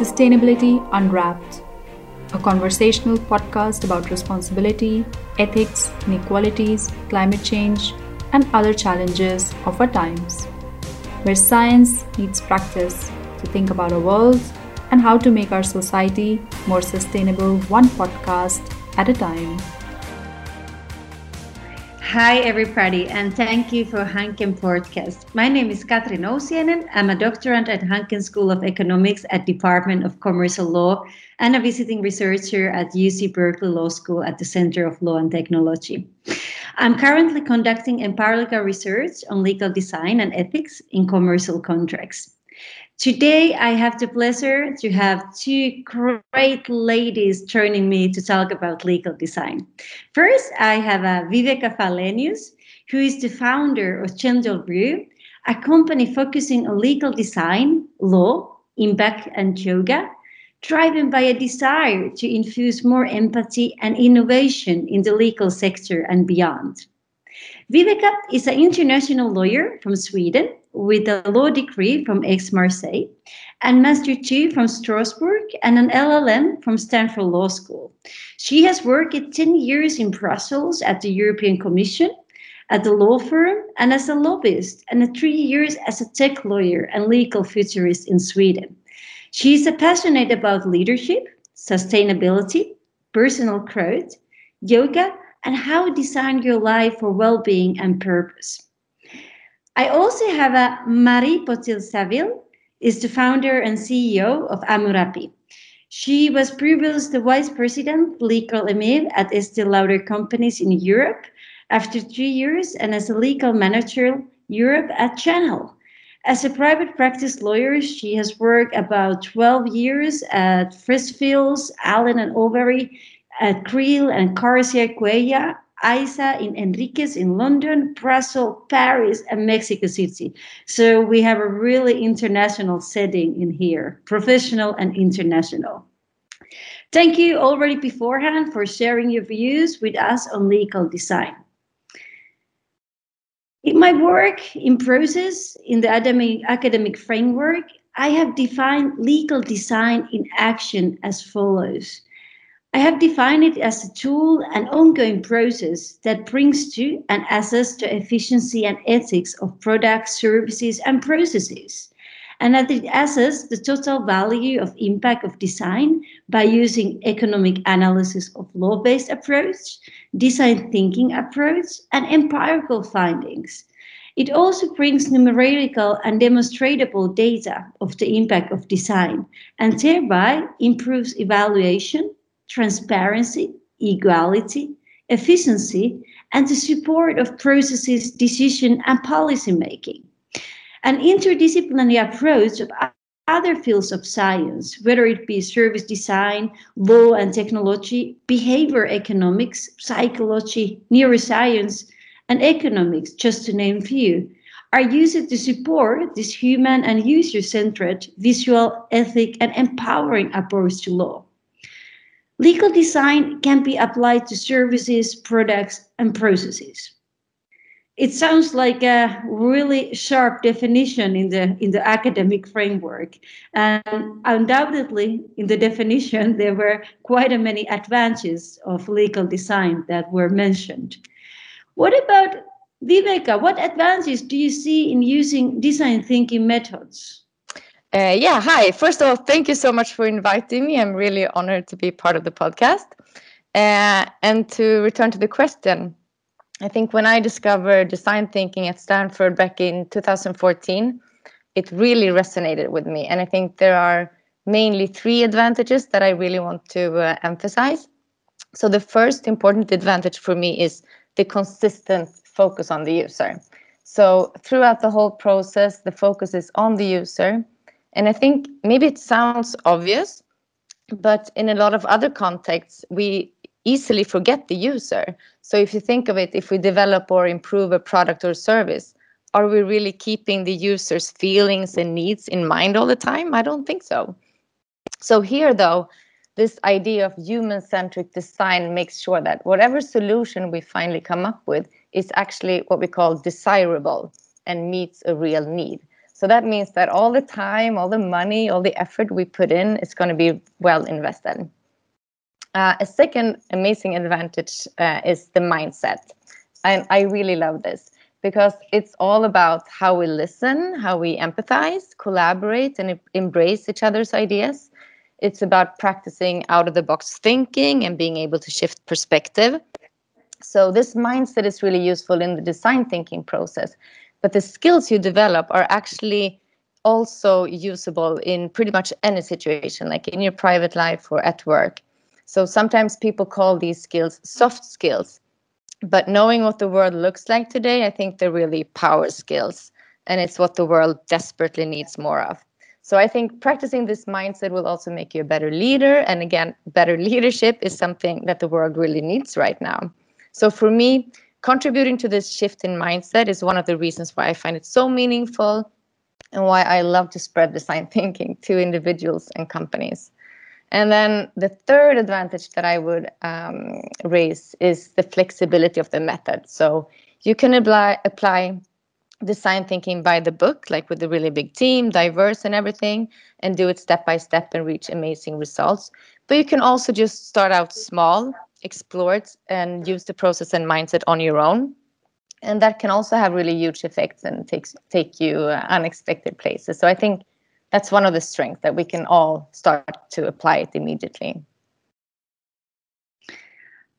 Sustainability Unwrapped, a conversational podcast about responsibility, ethics, inequalities, climate change, and other challenges of our times, where science meets practice to think about our world and how to make our society more sustainable one podcast at a time. Hi, everybody, and thank you for Hanken Podcast. My name is Katri Nousiainen. I'm a doctorand at Hanken School of Economics at Department of Commercial Law and a visiting researcher at UC Berkeley Law School at the Center of Law and Technology. I'm currently conducting empirical research on legal design and ethics in commercial contracts. Today, I have the pleasure to have two great ladies joining me to talk about legal design. First, I have uh, Viveka Fallenius, who is the founder of Gentle Brew, a company focusing on legal design, law, impact, and yoga, driven by a desire to infuse more empathy and innovation in the legal sector and beyond. Viveka is an international lawyer from Sweden with a law degree from Aix-Marseille and Master 2 from Strasbourg and an LLM from Stanford Law School. She has worked 10 years in Brussels at the European Commission, at the law firm, and as a lobbyist, and three years as a tech lawyer and legal futurist in Sweden. She is passionate about leadership, sustainability, personal growth, yoga, and how to design your life for well-being and purpose. I also have a Marie Potel-Saville, is the founder and CEO of Amurabi. She was previously the vice president legal EMEA at Estee Lauder companies in Europe after three years and as a legal manager Europe at Chanel. As a private practice lawyer, she has worked about 12 years at Freshfields, Allen and Overy, at Creel and Garcia Cuellar, Isa in Enriquez in London, Brussels, Paris, and Mexico City. So we have a really international setting in here, professional and international. Thank you already beforehand for sharing your views with us on legal design. In my work in process in the academic, academic framework, I have defined legal design in action as follows. I have defined it as a tool and ongoing process that brings to and assess the efficiency and ethics of products, services, and processes, and that it assesses the total value of impact of design by using economic analysis of law-based approach, design thinking approach, and empirical findings. It also brings numerical and demonstrable data of the impact of design and thereby improves evaluation transparency, equality, efficiency, and the support of processes, decision, and policy making. An interdisciplinary approach of other fields of science, whether it be service design, law and technology, behavior economics, psychology, neuroscience, and economics, just to name a few, are used to support this human and user centered, visual, ethic, and empowering approach to law. Legal design can be applied to services, products, and processes. It sounds like a really sharp definition in the in the academic framework, and undoubtedly, in the definition, there were quite a many advantages of legal design that were mentioned. What about Viveka? What advantages do you see in using design thinking methods? Uh, yeah, hi. First of all, thank you so much for inviting me. I'm really honored to be part of the podcast. Uh, and to return to the question, I think when I discovered design thinking at Stanford back in 2014, it really resonated with me. And I think there are mainly three advantages that I really want to uh, emphasize. So, the first important advantage for me is the consistent focus on the user. So, throughout the whole process, the focus is on the user and I think maybe it sounds obvious, but in a lot of other contexts, we easily forget the user. So if you think of it, if we develop or improve a product or service, are we really keeping the user's feelings and needs in mind all the time? I don't think so. So here, though, this idea of human centric design makes sure that whatever solution we finally come up with is actually what we call desirable and meets a real need. So that means that all the time, all the money, all the effort we put in is going to be well invested. Uh, a second amazing advantage uh, is the mindset. And I really love this because it's all about how we listen, how we empathize, collaborate, and embrace each other's ideas. It's about practicing out of the box thinking and being able to shift perspective. So, this mindset is really useful in the design thinking process. But the skills you develop are actually also usable in pretty much any situation, like in your private life or at work. So, sometimes people call these skills soft skills but knowing what the world looks like today, I think they're really power skills. And it's what the world desperately needs more of. So I think practicing this mindset will also make you a better leader. And again, better leadership is something that the world really needs right now. So for me, contributing to this shift in mindset is one of the reasons why I find it so meaningful and why I love to spread design thinking to individuals and companies. And then the third advantage that I would um, raise is the flexibility of the method. So you can apply, apply design thinking by the book, like with a really big team, diverse and everything, and do it step by step and reach amazing results. But you can also just start out small, explore it, and use the process and mindset on your own. And that can also have really huge effects and takes take you uh, unexpected places. So I think that's one of the strengths that we can all start to apply it immediately.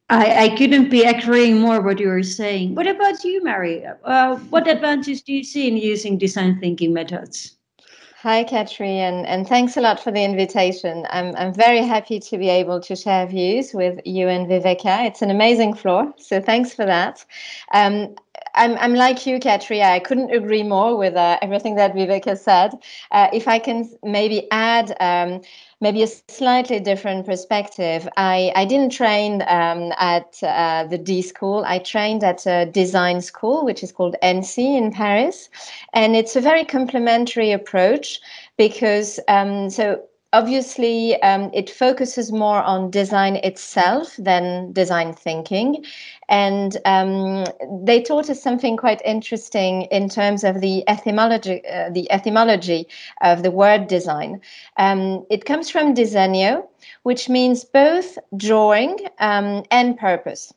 I, I couldn't be agreeing more what you were saying. What about you, Mary? Uh, what advantage do you see in using design thinking methods? Hi, Katri, and, and thanks a lot for the invitation. I'm, I'm very happy to be able to share views with you and Viveka. It's an amazing floor, so thanks for that. Um, I'm, I'm like you, Katri. I couldn't agree more with uh, everything that Viveka said. Uh, if I can maybe add um, maybe a slightly different perspective, I, I didn't train um, at uh, the D school. I trained at a design school, which is called ENSCI in Paris. And it's a very complementary approach because, um, so obviously um, it focuses more on design itself than design thinking. And um, they taught us something quite interesting in terms of the etymology uh, the etymology of the word design. Um, it comes from disegno which means both drawing um, and purpose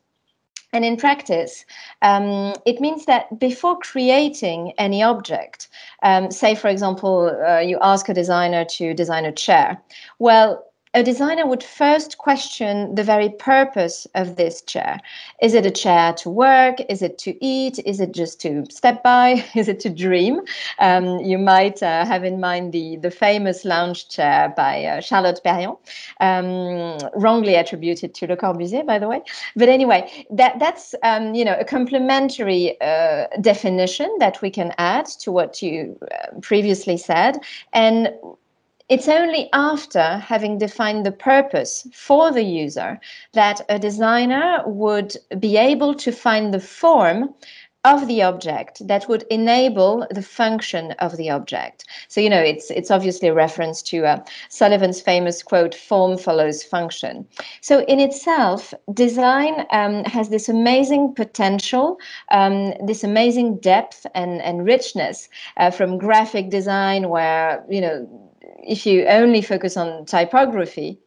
and in practice, um, it means that before creating any object, um, say, for example, uh, you ask a designer to design a chair, well, a designer would first question the very purpose of this chair. Is it a chair to work? Is it to eat? Is it just to step by? Is it to dream? Um, you might uh, have in mind the, the famous lounge chair by uh, Charlotte Perriand, um, wrongly attributed to Le Corbusier, by the way. But anyway, that, that's um, you know a complementary uh, definition that we can add to what you uh, previously said. And it's only after having defined the purpose for the user that a designer would be able to find the form of the object that would enable the function of the object. So you know, it's it's obviously a reference to uh, Sullivan's famous quote: "Form follows function." So in itself, design um, has this amazing potential, um, this amazing depth and and richness uh, from graphic design, where you know if you only focus on typography,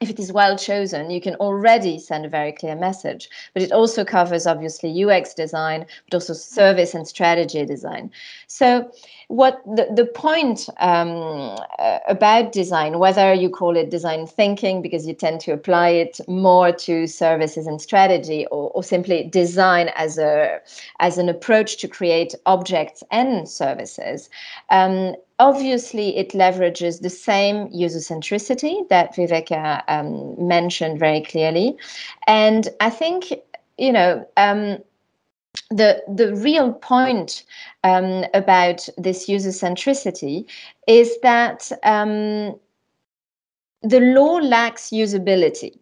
if it is well chosen, you can already send a very clear message. But it also covers obviously UX design, but also service and strategy design. So what the, the point um, uh, about design, whether you call it design thinking because you tend to apply it more to services and strategy, or, or simply design as a as an approach to create objects and services, um, obviously it leverages the same user centricity that Viveka um, mentioned very clearly, and I think you know. Um, the the real point um, about this user centricity is that um, the law lacks usability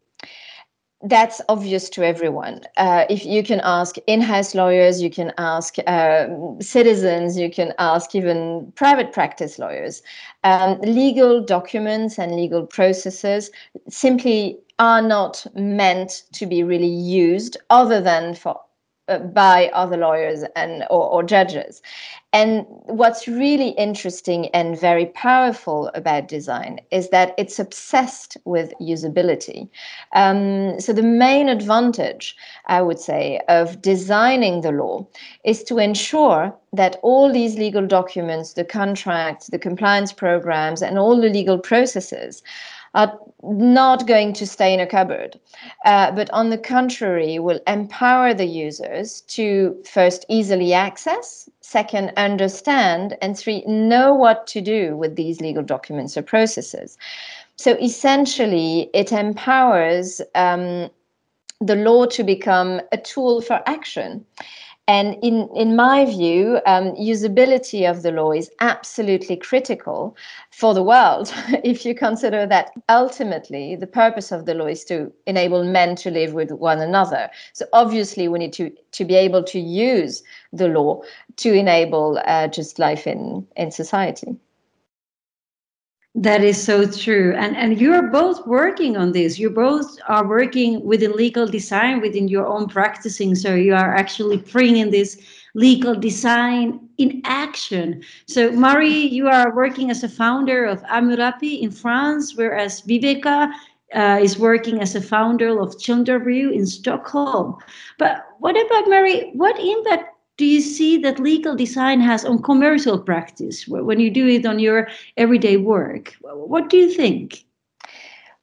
that's obvious to everyone. Uh, if you can ask in-house lawyers, you can ask uh, citizens, you can ask even private practice lawyers. Um, legal documents and legal processes simply are not meant to be really used, other than for by other lawyers and or, or judges. And what's really interesting and very powerful about design is that it's obsessed with usability. Um, so, the main advantage, I would say, of designing the law is to ensure that all these legal documents, the contracts, the compliance programs, and all the legal processes are not going to stay in a cupboard, uh, but on the contrary, will empower the users to first easily access, second, understand, and three, know what to do with these legal documents or processes. So essentially, it empowers um, the law to become a tool for action. And in, in my view, um, usability of the law is absolutely critical for the world if you consider that ultimately the purpose of the law is to enable men to live with one another. So obviously, we need to, to be able to use the law to enable uh, just life in, in society. That is so true. And and you're both working on this. You both are working within legal design within your own practicing. So you are actually bringing this legal design in action. So Marie, you are working as a founder of Amurabi in France, whereas Viveka uh, is working as a founder of Childrenview in Stockholm. But what about Mary? What impact do you see that legal design has on commercial practice when you do it on your everyday work? What do you think?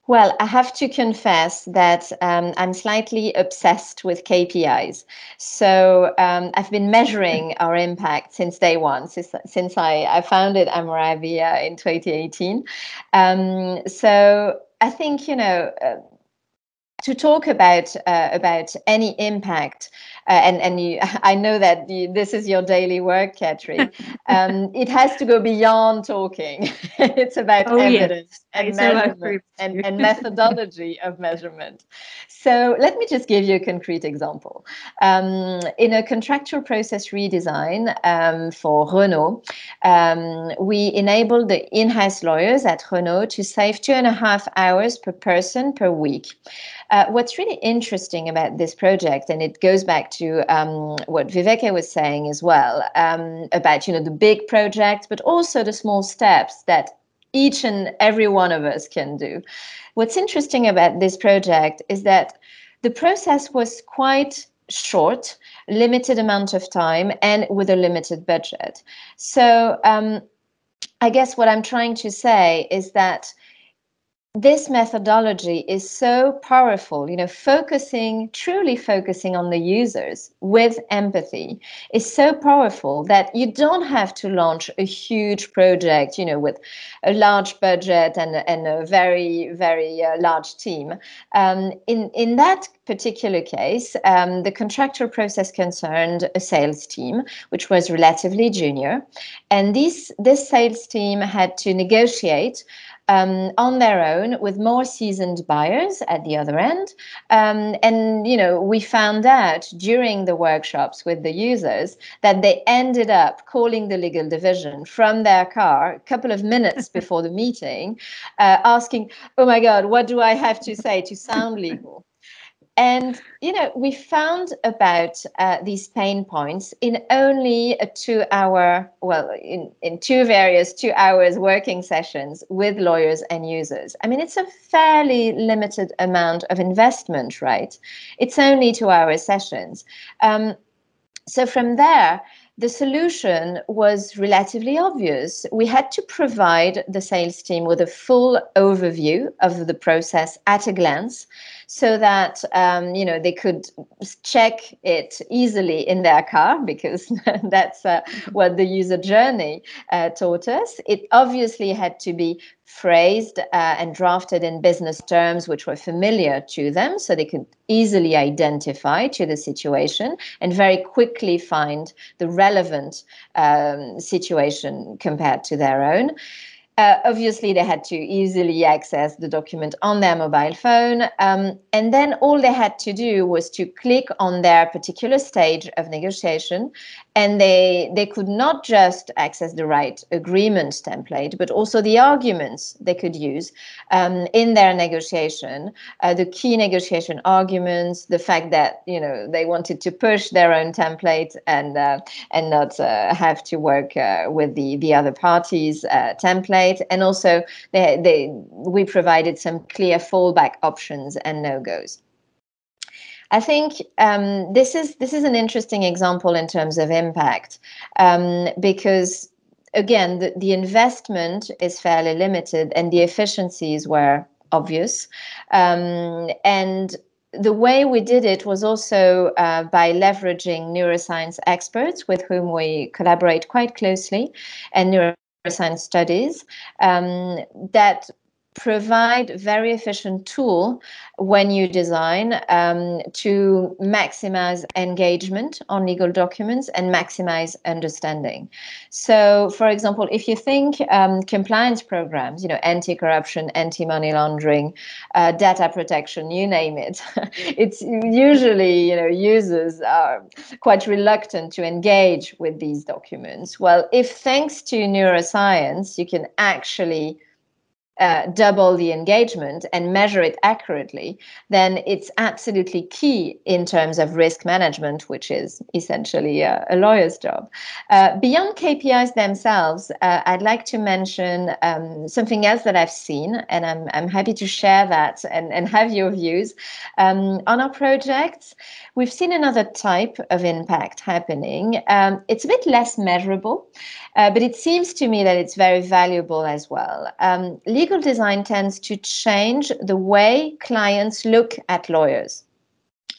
Well, I have to confess that um, I'm slightly obsessed with KPIs. So um, I've been measuring our impact since day one, since, since I, I founded Amurabi in 2018. Um, so I think, you know, uh, to talk about uh, about any impact, and and you, I know that you, this is your daily work, Katri. Um, it has to go beyond talking. it's about oh, evidence yes. and it's measurement and, and methodology of measurement. So let me just give you a concrete example. Um, in a contractual process redesign um, for Renault, um, we enabled the in-house lawyers at Renault to save two and a half hours per person per week. Uh, what's really interesting about this project, and it goes back to um, what Viveka was saying as well um, about you know the big projects, but also the small steps that each and every one of us can do. What's interesting about this project is that the process was quite short, limited amount of time, and with a limited budget. So. Um, I guess what I'm trying to say is that this methodology is so powerful you know focusing truly focusing on the users with empathy is so powerful that you don't have to launch a huge project you know with a large budget and, and a very very uh, large team. Um, in in that particular case um, the contractual process concerned a sales team which was relatively junior. And this this sales team had to negotiate um, on their own with more seasoned buyers at the other end. Um, and, you know, we found out during the workshops with the users that they ended up calling the legal division from their car a couple of minutes before the meeting, uh, asking, oh my God, what do I have to say to sound legal? And you know, we found about uh, these pain points in only a two-hour, well, in, in two various two hours working sessions with lawyers and users. I mean, it's a fairly limited amount of investment, right? It's only two-hour sessions. Um, so from there, the solution was relatively obvious. We had to provide the sales team with a full overview of the process at a glance so that um, you know they could check it easily in their car because that's uh, what the user journey uh, taught us. It obviously had to be phrased uh, and drafted in business terms which were familiar to them so they could easily identify to the situation and very quickly find the relevant um, situation compared to their own uh, obviously, they had to easily access the document on their mobile phone. Um, and then all they had to do was to click on their particular stage of negotiation and they they could not just access the right agreement template, but also the arguments they could use um, in their negotiation, uh, the key negotiation arguments, the fact that you know they wanted to push their own template and uh, and not uh, have to work uh, with the the other party's uh, template, and also they, they we provided some clear fallback options and no goes. I think um, this is this is an interesting example in terms of impact um, because again the, the investment is fairly limited and the efficiencies were obvious um, and the way we did it was also uh, by leveraging neuroscience experts with whom we collaborate quite closely and neuroscience studies um, that provide very efficient tool when you design um, to maximize engagement on legal documents and maximize understanding. So, for example, if you think um, compliance programs, you know, anti-corruption, anti-money laundering, uh, data protection, you name it, it's usually you know users are quite reluctant to engage with these documents. Well, if thanks to neuroscience, you can actually uh, double the engagement and measure it accurately, then it's absolutely key in terms of risk management, which is essentially a, a lawyer's job. Uh, beyond KPIs themselves, uh, I'd like to mention um, something else that I've seen, and I'm, I'm happy to share that and, and have your views. Um, on our projects, we've seen another type of impact happening. Um, it's a bit less measurable, uh, but it seems to me that it's very valuable as well. Legal design tends to change the way clients look at lawyers.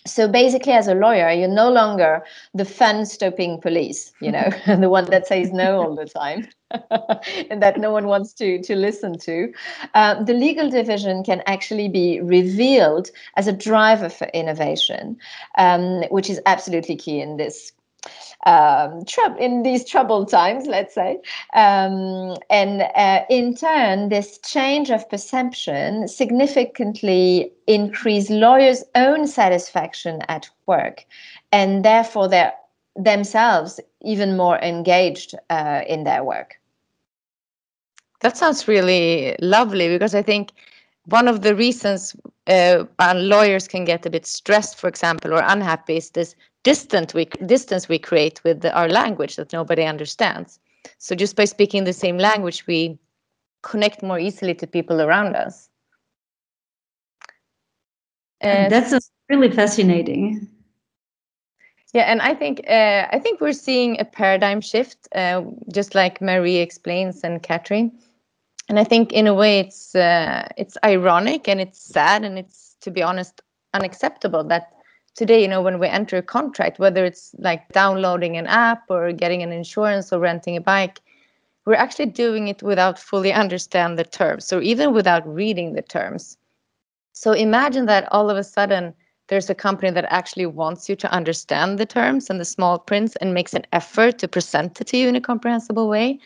So basically, as a lawyer, you're no longer the fun stopping police, you know, the one that says no all the time and that no one wants to, to listen to. Uh, the legal division can actually be revealed as a driver for innovation, um, which is absolutely key in this um, in these troubled times, let's say. Um, and uh, in turn, this change of perception significantly increased lawyers' own satisfaction at work, and therefore they're themselves even more engaged uh, in their work. That sounds really lovely because I think one of the reasons uh, lawyers can get a bit stressed, for example, or unhappy is this distant we distance we create with the, our language that nobody understands. So just by speaking the same language, we connect more easily to people around us. Uh, That's really fascinating. Yeah, and I think uh, I think we're seeing a paradigm shift, uh, just like Marie explains and Catherine. And I think in a way it's uh, it's ironic and it's sad and it's to be honest unacceptable that today you know when we enter a contract whether it's like downloading an app or getting an insurance or renting a bike we're actually doing it without fully understand the terms or even without reading the terms. So imagine that all of a sudden there's a company that actually wants you to understand the terms and the small prints and makes an effort to present it to you in a comprehensible way.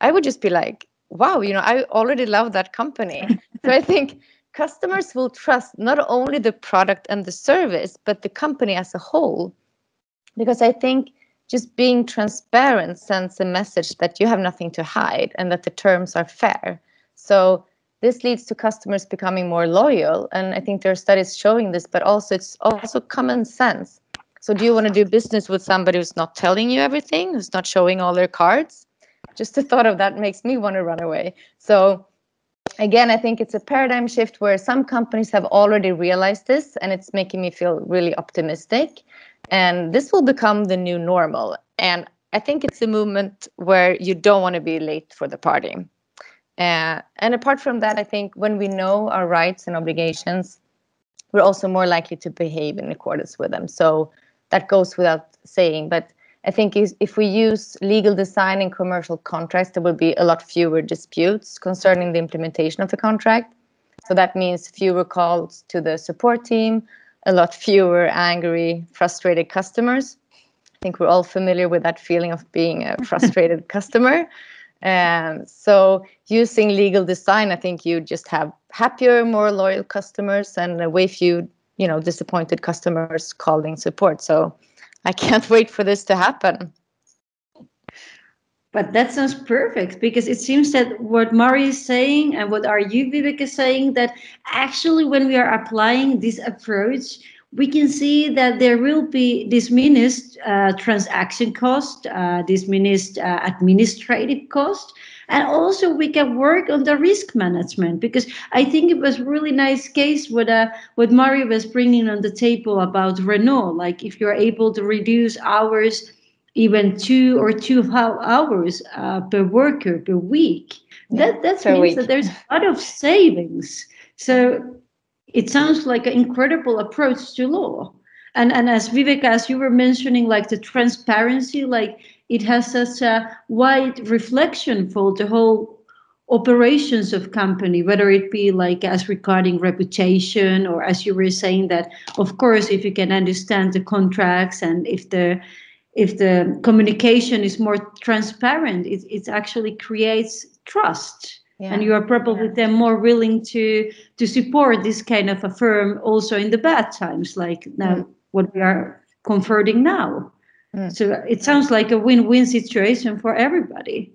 I would just be like wow you know i already love that company so i think customers will trust not only the product and the service, but the company as a whole. Because I think just being transparent sends a message that you have nothing to hide and that the terms are fair. So this leads to customers becoming more loyal. And I think there are studies showing this, but also it's also common sense. So do you want to do business with somebody who's not telling you everything, who's not showing all their cards? Just the thought of that makes me want to run away. So again, I think it's a paradigm shift where some companies have already realized this, and it's making me feel really optimistic. And this will become the new normal. And I think it's a movement where you don't want to be late for the party. Uh, and apart from that, I think when we know our rights and obligations, we're also more likely to behave in accordance with them. So that goes without saying. But I think if we use legal design in commercial contracts, there will be a lot fewer disputes concerning the implementation of the contract. So that means fewer calls to the support team, a lot fewer angry, frustrated customers. I think we're all familiar with that feeling of being a frustrated customer. Um, so using legal design, I think you just have happier, more loyal customers and a way few, you know, disappointed customers calling support. So I can't wait for this to happen. But that sounds perfect because it seems that what Mari is saying and what are you, Vivek, is saying that actually when we are applying this approach, we can see that there will be diminished uh, transaction cost, uh, diminished uh, administrative cost, and also we can work on the risk management because I think it was really nice case what uh, what Mario was bringing on the table about Renault. Like if you're able to reduce hours, even two or two hours uh, per worker per week, yeah, that that means week. that there's a lot of savings. So it sounds like an incredible approach to law. And and as Vivek, as you were mentioning, like the transparency, like it has such a wide reflection for the whole operations of company whether it be like as regarding reputation or as you were saying that of course if you can understand the contracts and if the if the communication is more transparent it, it actually creates trust yeah. and you are probably yeah. then more willing to to support this kind of a firm also in the bad times like now mm. what we are converting now mm. so it sounds like a win-win situation for everybody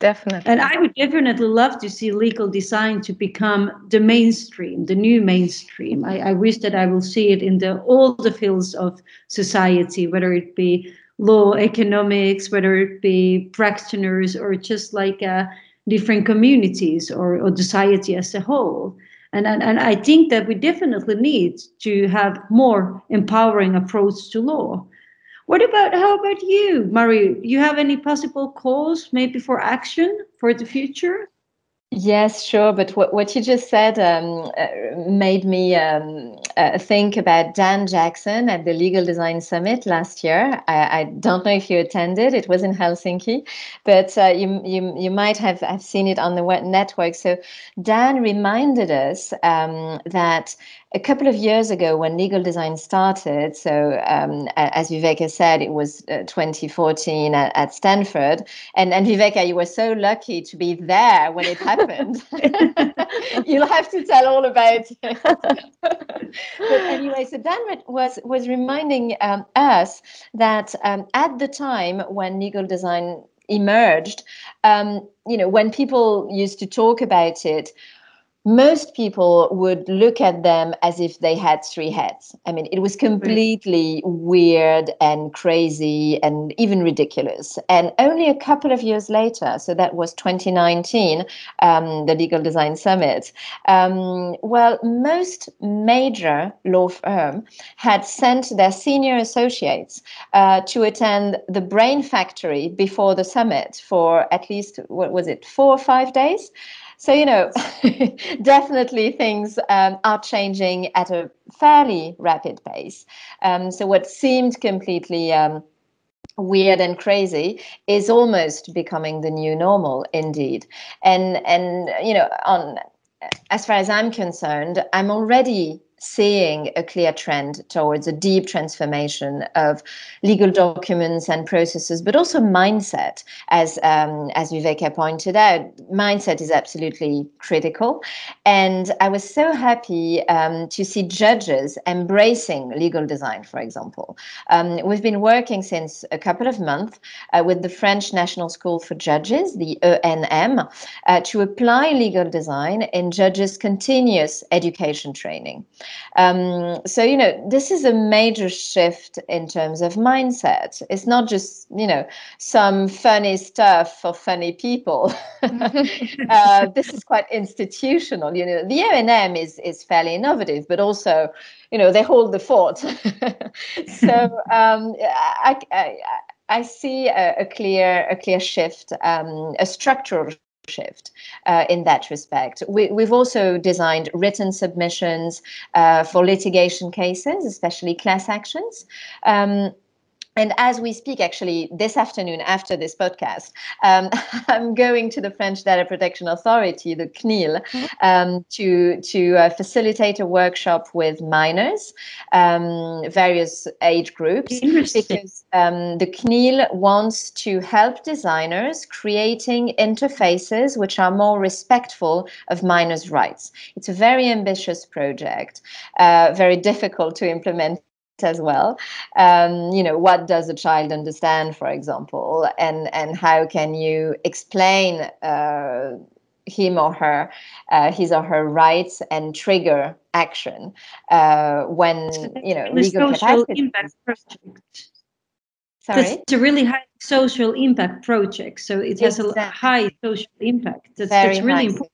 definitely and i would definitely love to see legal design to become the mainstream the new mainstream i, I wish that i will see it in the all the fields of society whether it be law economics whether it be practitioners or just like a different communities or, or society as a whole. And, and, and I think that we definitely need to have more empowering approach to law. What about how about you, Mario? You have any possible calls maybe for action for the future? Yes, sure. But what, what you just said um, uh, made me um, uh, think about Dan Jackson at the Legal Design Summit last year. I, I, don't know if you attended; it was in Helsinki, but uh, you, you you might have, have seen it on the network. So Dan reminded us um, that a couple of years ago when legal design started so um, as viveka said it was uh, 2014 at, at, stanford. And, and viveka you were so lucky to be there when it happened. You'll have to tell all about it. But anyway so dan was was reminding um, us that um, at the time when legal design emerged um, you know when people used to talk about it most people would look at them as if they had three heads. I mean, it was completely weird and crazy and even ridiculous. And only a couple of years later, so that was 2019, um, the Legal Design Summit, um, well, most major law firm had sent their senior associates uh, to attend the Brain Factory before the summit for at least, what was it, four or five days? So, you know, definitely things um, are changing at a fairly rapid pace. Um, so, what seemed completely um, weird and crazy is almost becoming the new normal indeed and and you know on as far as i'm concerned i'm already seeing a clear trend towards a deep transformation of legal documents and processes, but also mindset. As um, as Viveka pointed out, mindset is absolutely critical. And I was so happy um, to see judges embracing legal design, for example. Um, we've been working since a couple of months uh, with the French National School for Judges, the ENM, uh, to apply legal design in judges' continuous education training. Um, so, you know, this is a major shift in terms of mindset. It's not just, you know, some funny stuff for funny people. uh, this is quite institutional. You know, the ENM is, is fairly innovative, but also, you know, they hold the fort. so um, I, I, I see a, a, clear a clear shift, um, a structural shift uh, in that respect. We, have also designed written submissions uh, for litigation cases, especially class actions. Um, and as we speak, actually, this afternoon after this podcast, um, I'm going to the French Data Protection Authority, the CNIL, mm-hmm. um, to to uh, facilitate a workshop with minors, um, various age groups, because um, the CNIL wants to help designers creating interfaces which are more respectful of minors' rights. It's a very ambitious project, uh, very difficult to implement as well. Um, you know, what does a child understand, for example, and and how can you explain uh, him or her, uh, his or her rights and trigger action uh, when you know legal social capacity. impact project. Sorry? It's a really high social impact project, so it has a high social impact. That's, that's really important.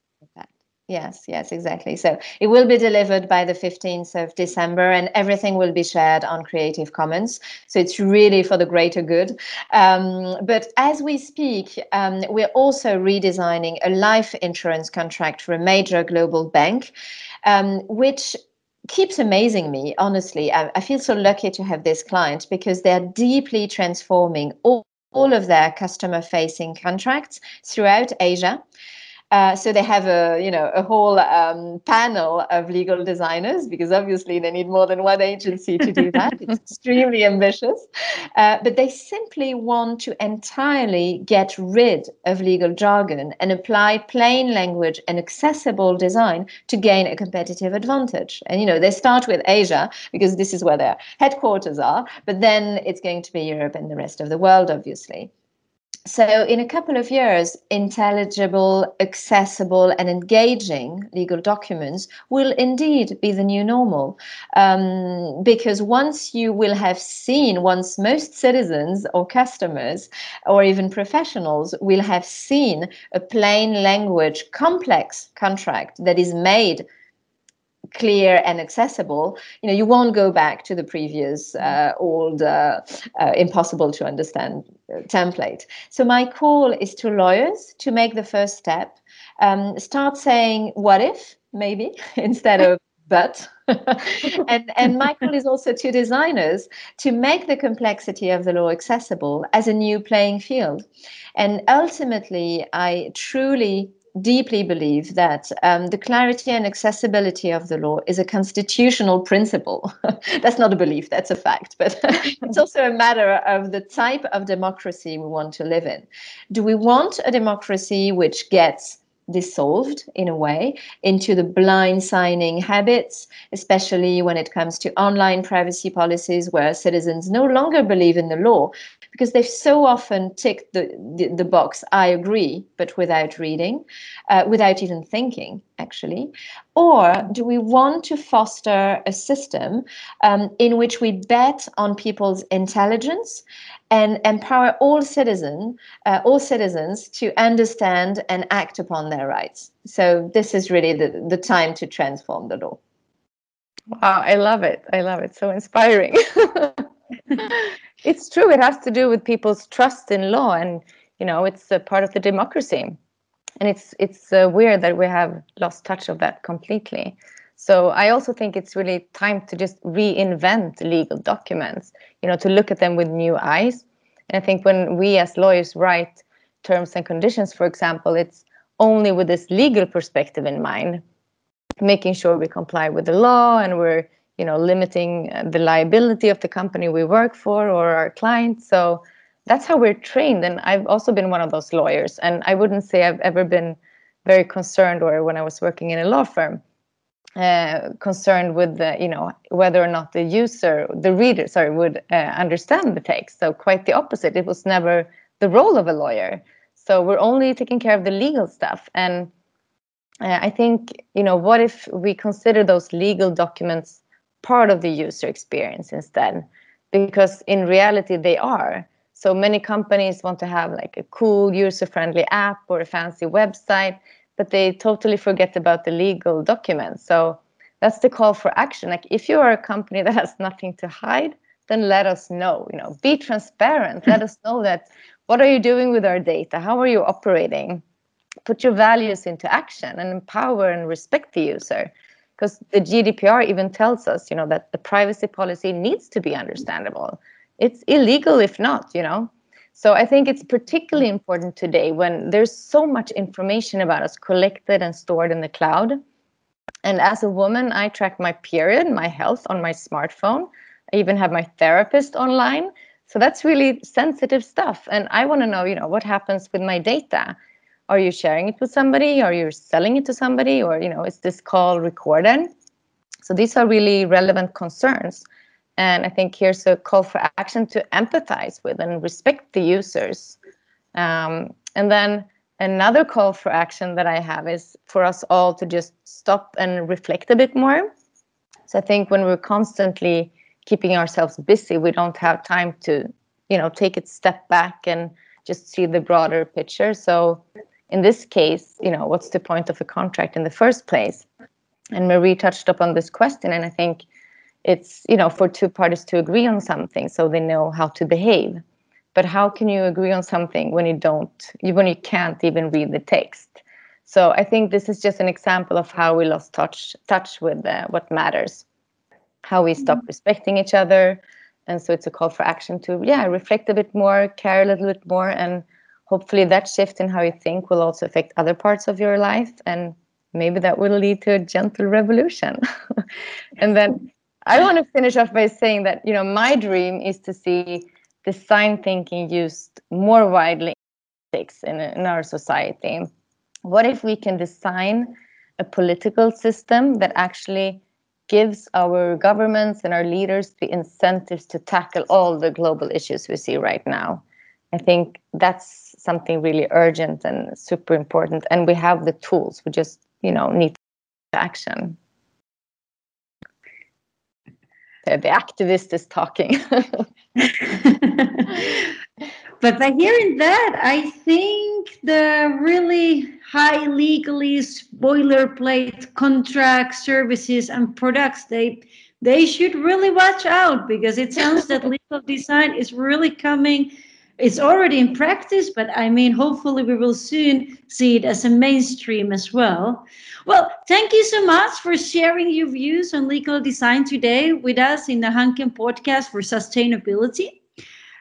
Yes, yes, exactly. So it will be delivered by the 15th of December and everything will be shared on Creative Commons. So it's really for the greater good. Um, but as we speak, um, we're also redesigning a life insurance contract for a major global bank, um, which keeps amazing me, honestly. I, I feel so lucky to have this client because they're deeply transforming all all of their customer facing contracts throughout Asia. Uh, so they have a you know a whole um, panel of legal designers because obviously they need more than one agency to do that. it's extremely ambitious, uh, but they simply want to entirely get rid of legal jargon and apply plain language and accessible design to gain a competitive advantage. And you know they start with Asia because this is where their headquarters are, but then it's going to be Europe and the rest of the world, obviously so in a couple of years intelligible accessible and engaging legal documents will indeed be the new normal. Um, because once you will have seen once most citizens or customers or even professionals will have seen a plain language complex contract that is made clear and accessible, you know, you won't go back to the previous uh, old, uh, uh, impossible to understand uh, template. So my call is to lawyers to make the first step. Um, start saying "what if" maybe instead of "but." and and my call is also to designers to make the complexity of the law accessible as a new playing field. And ultimately, I truly deeply believe that um, the clarity and accessibility of the law is a constitutional principle. that's not a belief, that's a fact. But it's also a matter of the type of democracy we want to live in. Do we want a democracy which gets dissolved in a way into the blind signing habits, especially when it comes to online privacy policies where citizens no longer believe in the law because they've so often ticked the, the, the box, I agree, but without reading, uh, without even thinking, actually? Or do we want to foster a system um, in which we bet on people's intelligence and empower all citizen, uh, all citizens to understand and act upon their rights? So this is really the, the time to transform the law. Wow, I love it. I love it. So inspiring. it's true. It has to do with people's trust in law, and you know, it's a part of the democracy. And it's it's uh, weird that we have lost touch of that completely. So I also think it's really time to just reinvent legal documents. You know, to look at them with new eyes. And I think when we as lawyers write terms and conditions, for example, it's only with this legal perspective in mind, making sure we comply with the law and we're you know limiting uh, the liability of the company we work for or our clients. So that's how we're trained. And i've also been one of those lawyers. And i wouldn't say i've ever been very concerned or when i was working in a law firm uh, concerned with the, you know whether or not the user the reader sorry would uh, understand the text. So quite the opposite. It was never the role of a lawyer. So we're only taking care of the legal stuff. And uh, i think you know what if we consider those legal documents part of the user experience instead because in reality they are. So many companies want to have like a cool user friendly app or a fancy website but they totally forget about the legal documents. So that's the call for action. Like if you are a company that has nothing to hide then let us know you know be transparent. Let us know that what are you doing with our data? How are you operating? Put your values into action and empower and respect the user because the GDPR even tells us, you know, that the privacy policy needs to be understandable. It's illegal if not, you know. So I think it's particularly important today when there's so much information about us collected and stored in the cloud. And as a woman, I track my period, my health on my smartphone. I even have my therapist online. So that's really sensitive stuff. And I want to know, you know, what happens with my data are you sharing it with somebody are you selling it to somebody or you know is this call recorded so these are really relevant concerns And I think here's a call for action to empathize with and respect the users. Um, and then another call for action that I have is for us all to just stop and reflect a bit more. So I think when we're constantly keeping ourselves busy, we don't have time to, you know, take a step back and just see the broader picture. So in this case, you know, what's the point of a contract in the first place? And Marie touched upon this question, and I think it's you know for two parties to agree on something so they know how to behave but how can you agree on something when you don't when you can't even read the text so i think this is just an example of how we lost touch touch with uh, what matters how we stop mm-hmm. respecting each other and so it's a call for action to yeah reflect a bit more care a little bit more and hopefully that shift in how you think will also affect other parts of your life and maybe that will lead to a gentle revolution and then I want to finish off by saying that you know my dream is to see design thinking used more widely in, in our society. What if we can design a political system that actually gives our governments and our leaders the incentives to tackle all the global issues we see right now? I think that's something really urgent and super important. And we have the tools. We just, you know, need action the, the activist is talking. but by hearing that, I think the really high legally boilerplate contract services and products they they should really watch out because it sounds that legal design is really coming it's already in practice, but I mean, hopefully, we will soon see it as a mainstream as well. Well, thank you so much for sharing your views on legal design today with us in the Hanken podcast for sustainability.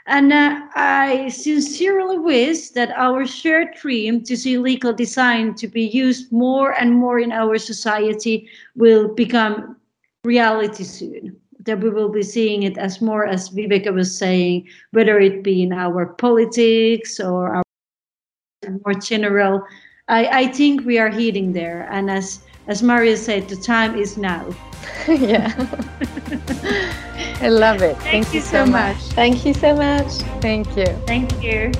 And uh, I sincerely wish that our shared dream to see legal design to be used more and more in our society will become reality soon that we will be seeing it as more as Viveka was saying, whether it be in our politics or our more general. I, I think we are heading there, and as as Maria said, the time is now. yeah, I love it. Thank, Thank you, you so much. much. Thank you so much. Thank you. Thank you.